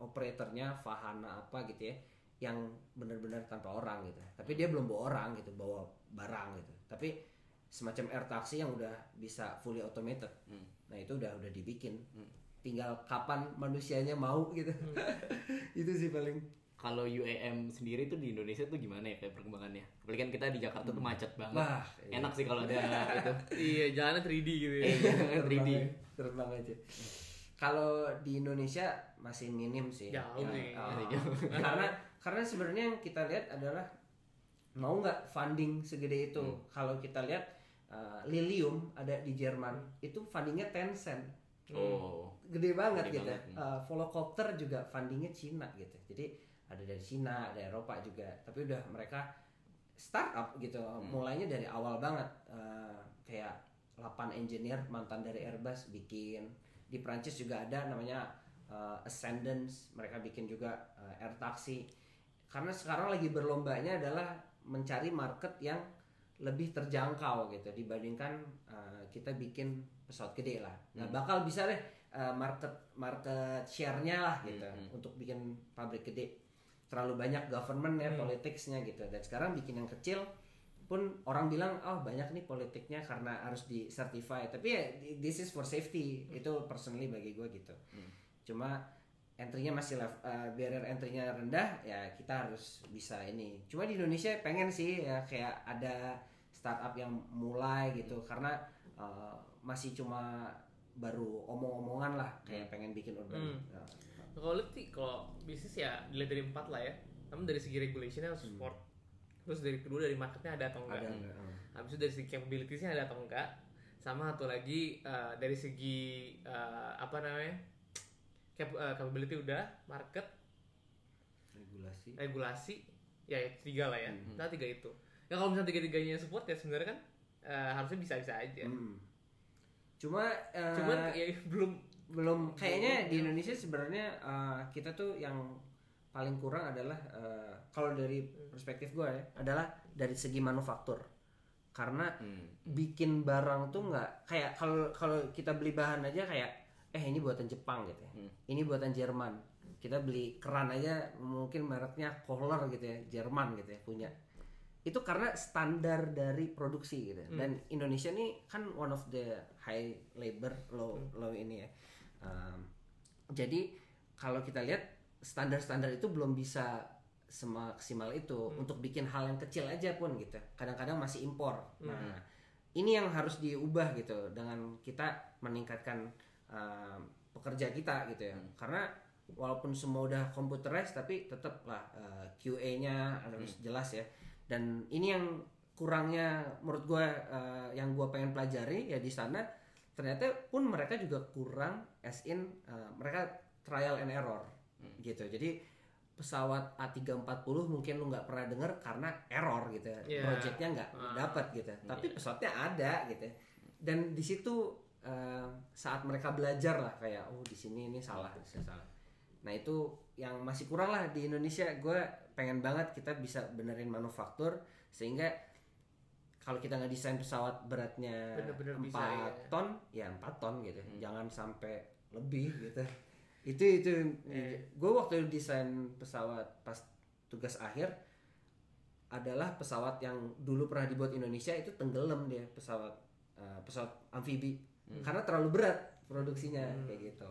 S2: operatornya Fahana apa gitu ya yang benar-benar tanpa orang gitu. Tapi dia belum bawa orang gitu, bawa barang gitu. Tapi semacam air taxi yang udah bisa fully automated.
S3: Hmm.
S2: Nah, itu udah udah dibikin.
S3: Hmm.
S2: Tinggal kapan manusianya mau gitu. itu sih paling
S3: Kalau UAM sendiri tuh di Indonesia tuh gimana ya kayak perkembangannya? Apalagi kan kita di Jakarta tuh macet banget.
S2: Wah, iya.
S3: Enak sih kalau ada itu.
S1: iya jalannya 3D gitu ya
S3: Eh, 3D.
S2: terbang, terbang aja. Kalau di Indonesia masih minim sih.
S1: Jauh sih.
S2: Oh.
S3: Jauh.
S2: karena karena sebenarnya yang kita lihat adalah mau nggak funding segede itu.
S3: Hmm.
S2: Kalau kita lihat uh, Lilium ada di Jerman itu fundingnya Tencent,
S3: Oh.
S2: gede banget
S3: Gede
S2: gitu.
S3: banget, hmm.
S2: Uh, Volocopter juga fundingnya Cina gitu. Jadi ada dari Cina, ada Eropa juga. Tapi udah mereka startup gitu.
S3: Hmm.
S2: Mulainya dari awal banget. Uh, kayak 8 engineer mantan dari Airbus bikin. Di Prancis juga ada namanya uh, Ascendance. Mereka bikin juga uh, air taxi. Karena sekarang lagi berlombanya adalah mencari market yang lebih terjangkau gitu dibandingkan uh, kita bikin pesawat gede lah. Nah, bakal bisa deh uh, market market share-nya lah gitu
S3: Hmm,
S2: untuk bikin pabrik gede. Terlalu banyak government ya
S1: Hmm.
S2: politicsnya gitu. Dan sekarang bikin yang kecil pun orang bilang oh banyak nih politiknya karena harus di certify. Tapi ya this is for safety. Itu personally bagi gue gitu.
S3: Hmm.
S2: Cuma entry-nya masih lev- uh, barrier entry-nya rendah ya kita harus bisa ini. Cuma di Indonesia pengen sih ya kayak ada startup yang mulai gitu karena uh, masih cuma baru omong-omongan lah kayak pengen bikin urban.
S1: Hmm.
S2: Nah,
S1: kalau lihat sih kalau bisnis ya dilihat dari empat lah ya namun dari segi regulationnya harus support terus dari kedua dari marketnya ada atau enggak
S2: ada nggak? Hmm.
S1: habis itu dari segi capabilitiesnya ada atau enggak sama satu lagi eh, dari segi eh, apa namanya cap- eh, capability udah market
S2: regulasi.
S1: regulasi ya itu tiga lah ya
S2: Hmm.
S1: nah tiga itu ya kalau misalnya tiga tiganya support ya sebenarnya kan eh, harusnya bisa bisa aja
S2: Hmm. Cuma uh,
S1: cuman ya belum
S2: belum kayaknya di Indonesia sebenarnya uh, kita tuh yang paling kurang adalah uh, kalau dari perspektif gue ya adalah dari segi manufaktur. Karena
S3: Hmm.
S2: bikin barang tuh nggak kayak kalau kalau kita beli bahan aja kayak eh ini buatan Jepang gitu ya.
S3: Hmm.
S2: ini buatan Jerman. Kita beli keran aja mungkin mereknya Kohler gitu ya Jerman gitu ya punya. Itu karena standar dari produksi gitu dan Indonesia nih kan one of the high labor law law ini ya Um, jadi kalau kita lihat standar-standar itu belum bisa semaksimal itu. Untuk bikin hal yang kecil aja pun gitu. Kadang-kadang masih impor. Nah ini yang harus diubah gitu. Dengan kita meningkatkan um, pekerja kita gitu ya. Karena walaupun semua udah computerized tapi tetap lah uh, QA-nya harus jelas ya. Dan ini yang kurangnya menurut gue uh, yang gue pengen pelajari ya di sana ternyata pun mereka juga kurang as in uh, mereka trial and error gitu. Jadi pesawat A340 mungkin lu nggak pernah denger karena error gitu. Ya
S1: Iya.
S2: projectnya nggak
S1: Ah.
S2: dapat gitu. Tapi pesawatnya ada gitu. Dan di situ uh, saat mereka belajar lah kayak oh di sini ini salah di sini salah. Nah itu yang masih kurang lah di Indonesia. Gue pengen banget kita bisa benerin manufaktur sehingga kalau kita nggak desain pesawat beratnya
S1: Bener-bener
S2: 4
S1: bisa, ya.
S2: ton ya 4 ton gitu
S3: Hmm.
S2: jangan sampai lebih gitu itu itu
S1: Iya.
S2: gue waktu desain pesawat pas tugas akhir adalah pesawat yang dulu pernah dibuat Indonesia itu tenggelam dia pesawat eh, pesawat amfibi karena terlalu berat produksinya
S1: Hmm.
S2: kayak gitu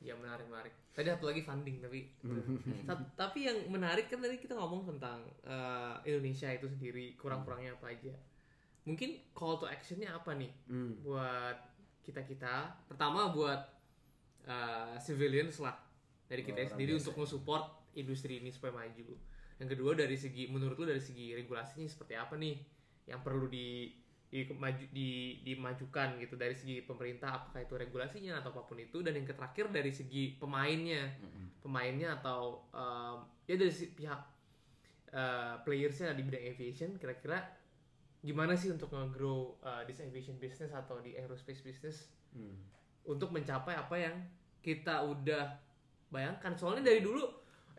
S1: Ya menarik menarik. Tadi satu lagi funding tapi tapi yang menarik kan tadi kita ngomong tentang eh, Indonesia itu sendiri kurang-kurangnya apa aja. Mungkin call to actionnya apa nih
S2: Hmm.
S1: buat kita kita. Pertama buat eh, civilians lah dari kita sendiri
S2: biasa.
S1: untuk nge-support industri ini supaya maju. Yang kedua dari segi menurut lu dari segi regulasinya seperti apa nih yang perlu di di, maju, di dimajukan gitu dari segi pemerintah apakah itu regulasinya atau apa pun itu dan yang terakhir dari segi pemainnya. Pemainnya atau um, ya dari si pihak uh, playersnya di bidang aviation kira-kira gimana sih untuk nge-grow uh, this aviation business atau di aerospace business
S2: Hmm.
S1: untuk mencapai apa yang kita udah bayangkan? Soalnya dari dulu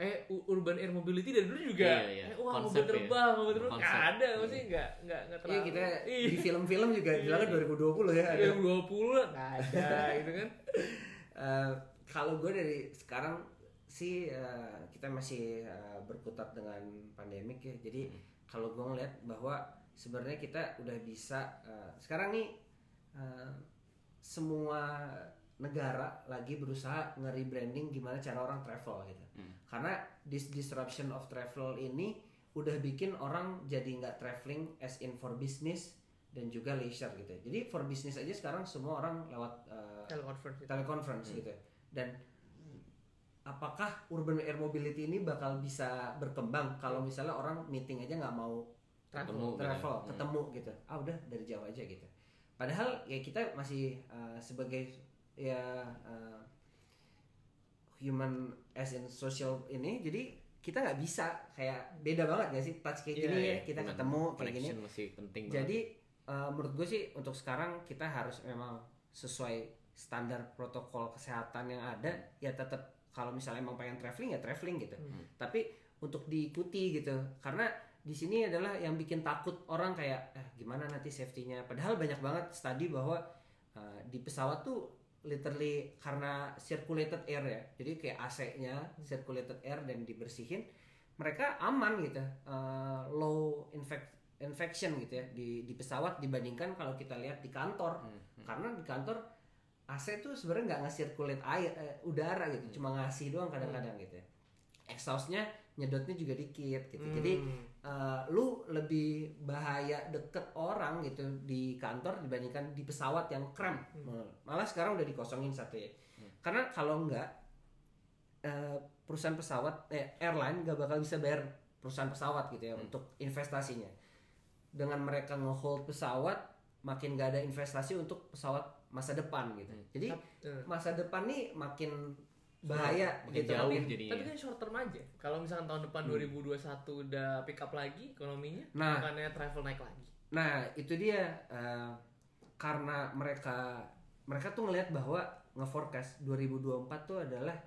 S1: eh urban air mobility dari dulu juga
S3: Iya, iya.
S1: eh, wah
S3: Konsep
S1: mobil
S3: ya.
S1: terbang mobil terbang
S3: Konsep.
S1: nggak ada
S3: Iya.
S1: nggak nggak nggak
S2: Iya
S1: terlalu
S2: kita
S1: Iya.
S2: di film-film juga
S1: Iya.
S2: bilangnya 2020 ya. ada.
S1: yang 20 nggak ada gitu kan
S2: Eh, kalau gue dari sekarang sih eh, kita masih eh, berkutat dengan pandemik ya. Jadi kalau gue ngeliat bahwa sebenarnya kita udah bisa eh, sekarang nih eh, semua negara lagi berusaha nge-rebranding gimana cara orang travel gitu.
S3: Hmm.
S2: Karena this disruption of travel ini udah bikin orang jadi nggak traveling as in for business dan juga leisure gitu. Jadi for business aja sekarang semua orang lewat eh,
S1: teleconference itu.
S2: teleconference gitu dan apakah urban air mobility ini bakal bisa berkembang kalau misalnya orang meeting aja nggak mau
S3: Ketemu, gitu.
S2: travel
S3: Hmm.
S2: ketemu gitu ah udah dari jauh aja gitu padahal ya kita masih uh, sebagai ya uh, human as in social ini jadi kita nggak bisa kayak beda banget gak sih touch kayak
S1: Iya,
S2: gini ya
S3: Iya,
S2: kita ketemu kayak gini
S3: masih penting banget.
S2: jadi uh, menurut gue sih untuk sekarang kita harus memang sesuai standar protokol kesehatan yang ada ya tetap kalau misalnya emang pengen traveling ya traveling gitu.
S1: Hmm.
S2: Tapi untuk diikuti gitu karena di sini adalah yang bikin takut orang kayak eh gimana nanti safety-nya. Padahal banyak banget studi bahwa uh, di pesawat tuh literally karena circulated air ya. Jadi kayak AC-nya circulated air dan dibersihin mereka aman gitu. Uh, low infect infection gitu ya di di pesawat dibandingkan kalau kita lihat di kantor
S3: Hmm, hmm.
S2: karena di kantor AC tuh sebenarnya nggak nge-circulate air eh, udara gitu cuma ngasih doang kadang-kadang gitu ya exhaustnya nyedotnya juga dikit gitu jadi
S1: Hmm.
S2: eh, lu lebih bahaya deket orang gitu di kantor dibandingkan di pesawat yang krem. Malah sekarang udah dikosongin satu ya. Karena kalau enggak eh, perusahaan pesawat eh, airline nggak bakal bisa bayar perusahaan pesawat gitu ya untuk investasinya. Dengan mereka nge-hold pesawat makin gak ada investasi untuk pesawat masa depan gitu. Jadi
S1: Eh,
S2: masa depan nih makin bahaya
S3: makin
S2: gitu
S3: jauh
S2: makin-
S3: jadinya.
S1: tapi kan short term aja kalau misalkan tahun depan 2021 udah pick up lagi ekonominya
S2: Nah.
S1: bukannya travel naik lagi
S2: Nah, itu dia eh, karena mereka mereka tuh ngelihat bahwa nge-forecast 2024 tuh adalah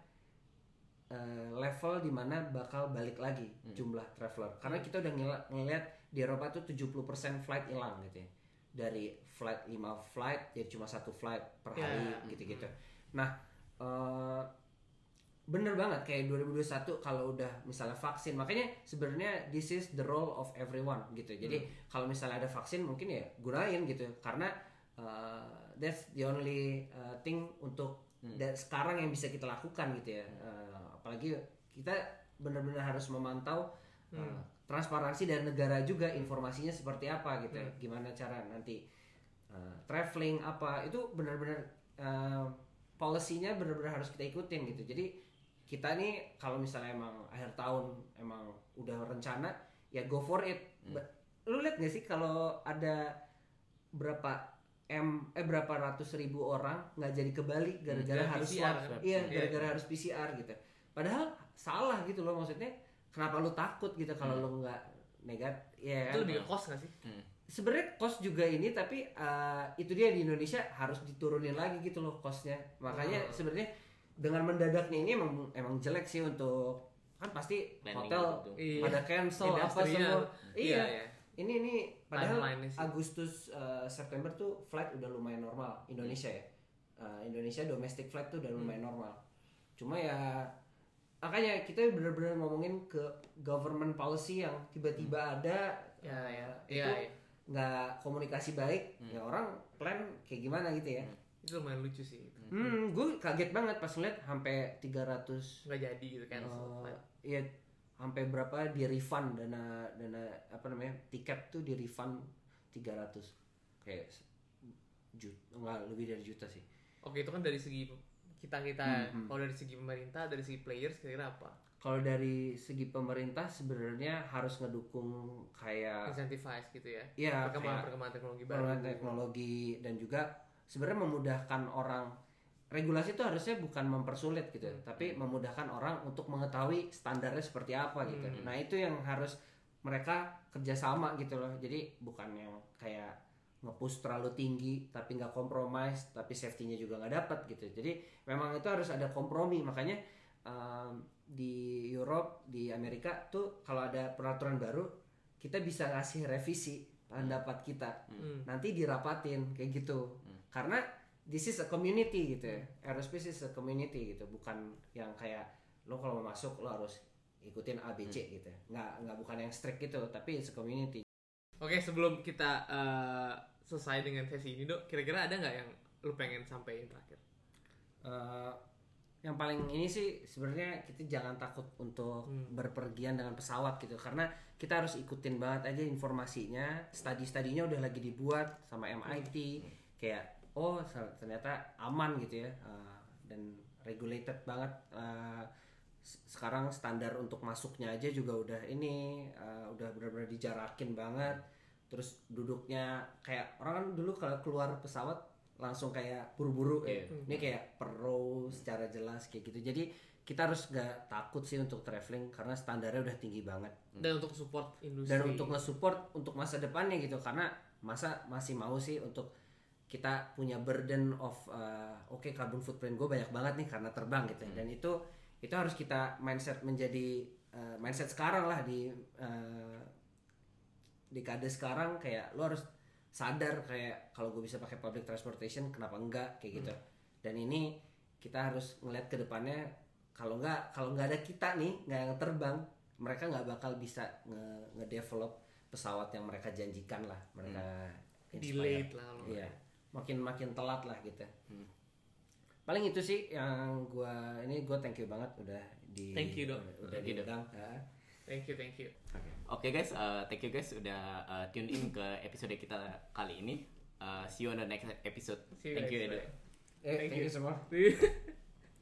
S2: eh, level di mana bakal balik lagi jumlah traveler. Karena kita udah ngel- ngeliat di Eropa tuh 70% flight hilang gitu ya. Dari flight 5 flight jadi cuma satu flight per
S1: Ya.
S2: hari gitu-gitu. Nah, eh, bener banget kayak 2021 kalau udah misalnya vaksin. Makanya sebenarnya this is the role of everyone gitu. Jadi kalau misalnya ada vaksin mungkin ya gunain gitu. Karena uh, that's the only uh, thing untuk dan sekarang yang bisa kita lakukan gitu ya. Uh, apalagi kita benar-benar harus memantau uh, transparansi dari negara juga informasinya seperti apa gitu. Ya. gimana cara nanti uh, traveling apa itu benar-benar uh, policy-nya benar-benar harus kita ikutin gitu. Jadi kita nih kalau misalnya emang akhir tahun emang udah rencana ya go for it. Ba- lu lihat gak sih kalau ada berapa m eh berapa ratus ribu orang nggak jadi ke Bali gara-gara
S1: Ya,
S2: harus
S1: PCR
S2: swab?
S1: kan?
S2: iya gara-gara harus PCR gitu. Padahal salah gitu loh maksudnya kenapa lu takut gitu kalau lu nggak negat ya
S1: itu
S2: kan?
S1: lebih ke cost gak sih
S2: sebenarnya cost juga ini tapi uh, itu dia di Indonesia harus diturunin lagi gitu loh costnya makanya
S1: Oh.
S2: sebenarnya dengan mendadaknya ini emang emang jelek sih untuk kan pasti
S3: Planning
S2: hotel
S3: gitu.
S1: Iya.
S2: pada cancel apa semua. Iya
S1: iya.
S2: ini ini padahal. Agustus uh, September tuh flight udah lumayan normal Indonesia ya. Uh, Indonesia domestic flight tuh udah
S1: Hmm.
S2: lumayan normal. Cuma ya makanya kita bener-bener ngomongin ke government policy yang tiba-tiba ada
S1: ya ya.
S2: itu
S1: iya iya.
S2: nggak komunikasi baik ya orang plan kayak gimana gitu ya
S1: itu lumayan lucu sih
S2: hmm gue kaget banget pas ngeliat sampai 300
S1: nggak jadi gitu kan
S2: eh, iya sampai berapa di refund dana dana apa namanya tiket tuh di refund 300 kayak juta nggak lebih dari juta sih.
S1: Oke itu kan dari segi kita kita
S2: Hmm,
S1: kalau dari segi pemerintah dari segi players kira-kira apa?
S2: Kalau dari segi pemerintah sebenarnya harus ngedukung kayak
S1: incentivize gitu ya?
S2: Ya
S1: perkembangan perkembangan teknologi baru.
S2: teknologi dan juga sebenarnya memudahkan orang regulasi itu harusnya bukan mempersulit gitu tapi memudahkan orang untuk mengetahui standarnya seperti apa gitu.
S1: Hmm.
S2: nah itu yang harus mereka kerjasama gitu loh. Jadi bukan yang kayak ngepush terlalu tinggi tapi nggak compromise tapi safety-nya juga nggak dapat gitu. Jadi memang itu harus ada kompromi. Makanya um, di Europe di Amerika tuh kalau ada peraturan baru kita bisa ngasih revisi pendapat kita.
S1: Hmm.
S2: nanti dirapatin kayak gitu karena this is a community gitu ya. Aerospace is a community gitu. Bukan yang kayak lo kalau mau masuk lo harus ikutin A B C gitu. Nggak nggak bukan yang strict gitu tapi it's a community.
S1: Oke, sebelum kita eh, selesai dengan sesi ini, Dok, kira-kira ada nggak yang lu pengen sampaikan terakhir?
S2: Eh, yang paling ini sih sebenarnya kita jangan takut untuk berpergian dengan pesawat gitu. Karena kita harus ikutin banget aja informasinya. Study studinya udah lagi dibuat sama MIT kayak oh ternyata aman gitu ya eh, dan regulated banget s- sekarang standar untuk masuknya aja juga udah ini eh, udah benar-benar dijarakin banget. Terus duduknya kayak orang kan dulu kalau keluar pesawat langsung kayak buru-buru ya. ini kayak per row secara jelas kayak gitu. Jadi kita harus nggak takut sih untuk traveling karena standarnya udah tinggi banget.
S1: Dan untuk support industri.
S2: dan untuk nge-support untuk masa depannya gitu. Karena masa masih mau sih untuk kita punya burden of uh, oke carbon footprint gue banyak banget nih karena terbang gitu ya. dan itu itu harus kita mindset menjadi uh, mindset sekarang lah di uh, dekade sekarang kayak lo harus sadar kayak kalau gue bisa pakai public transportation kenapa enggak kayak gitu. Dan ini kita harus ngeliat ke depannya kalau nggak kalau nggak ada kita nih nggak yang terbang mereka nggak bakal bisa nge ngedevelop pesawat yang mereka janjikan lah mereka inspire.
S1: delayed lah kalau
S2: iya makin makin telat lah gitu paling itu sih yang gua ini gua thank you banget udah di
S1: Thank you, Dok.
S2: udah
S3: Thank you,
S2: diundang Ya.
S1: Thank you, thank you.
S3: Oke guys, uh, thank you guys udah uh, tune in ke episode kita kali ini. Uh, see you on the next episode.
S1: See you
S3: thank you Edo.
S2: eh thank
S1: you.
S2: you semua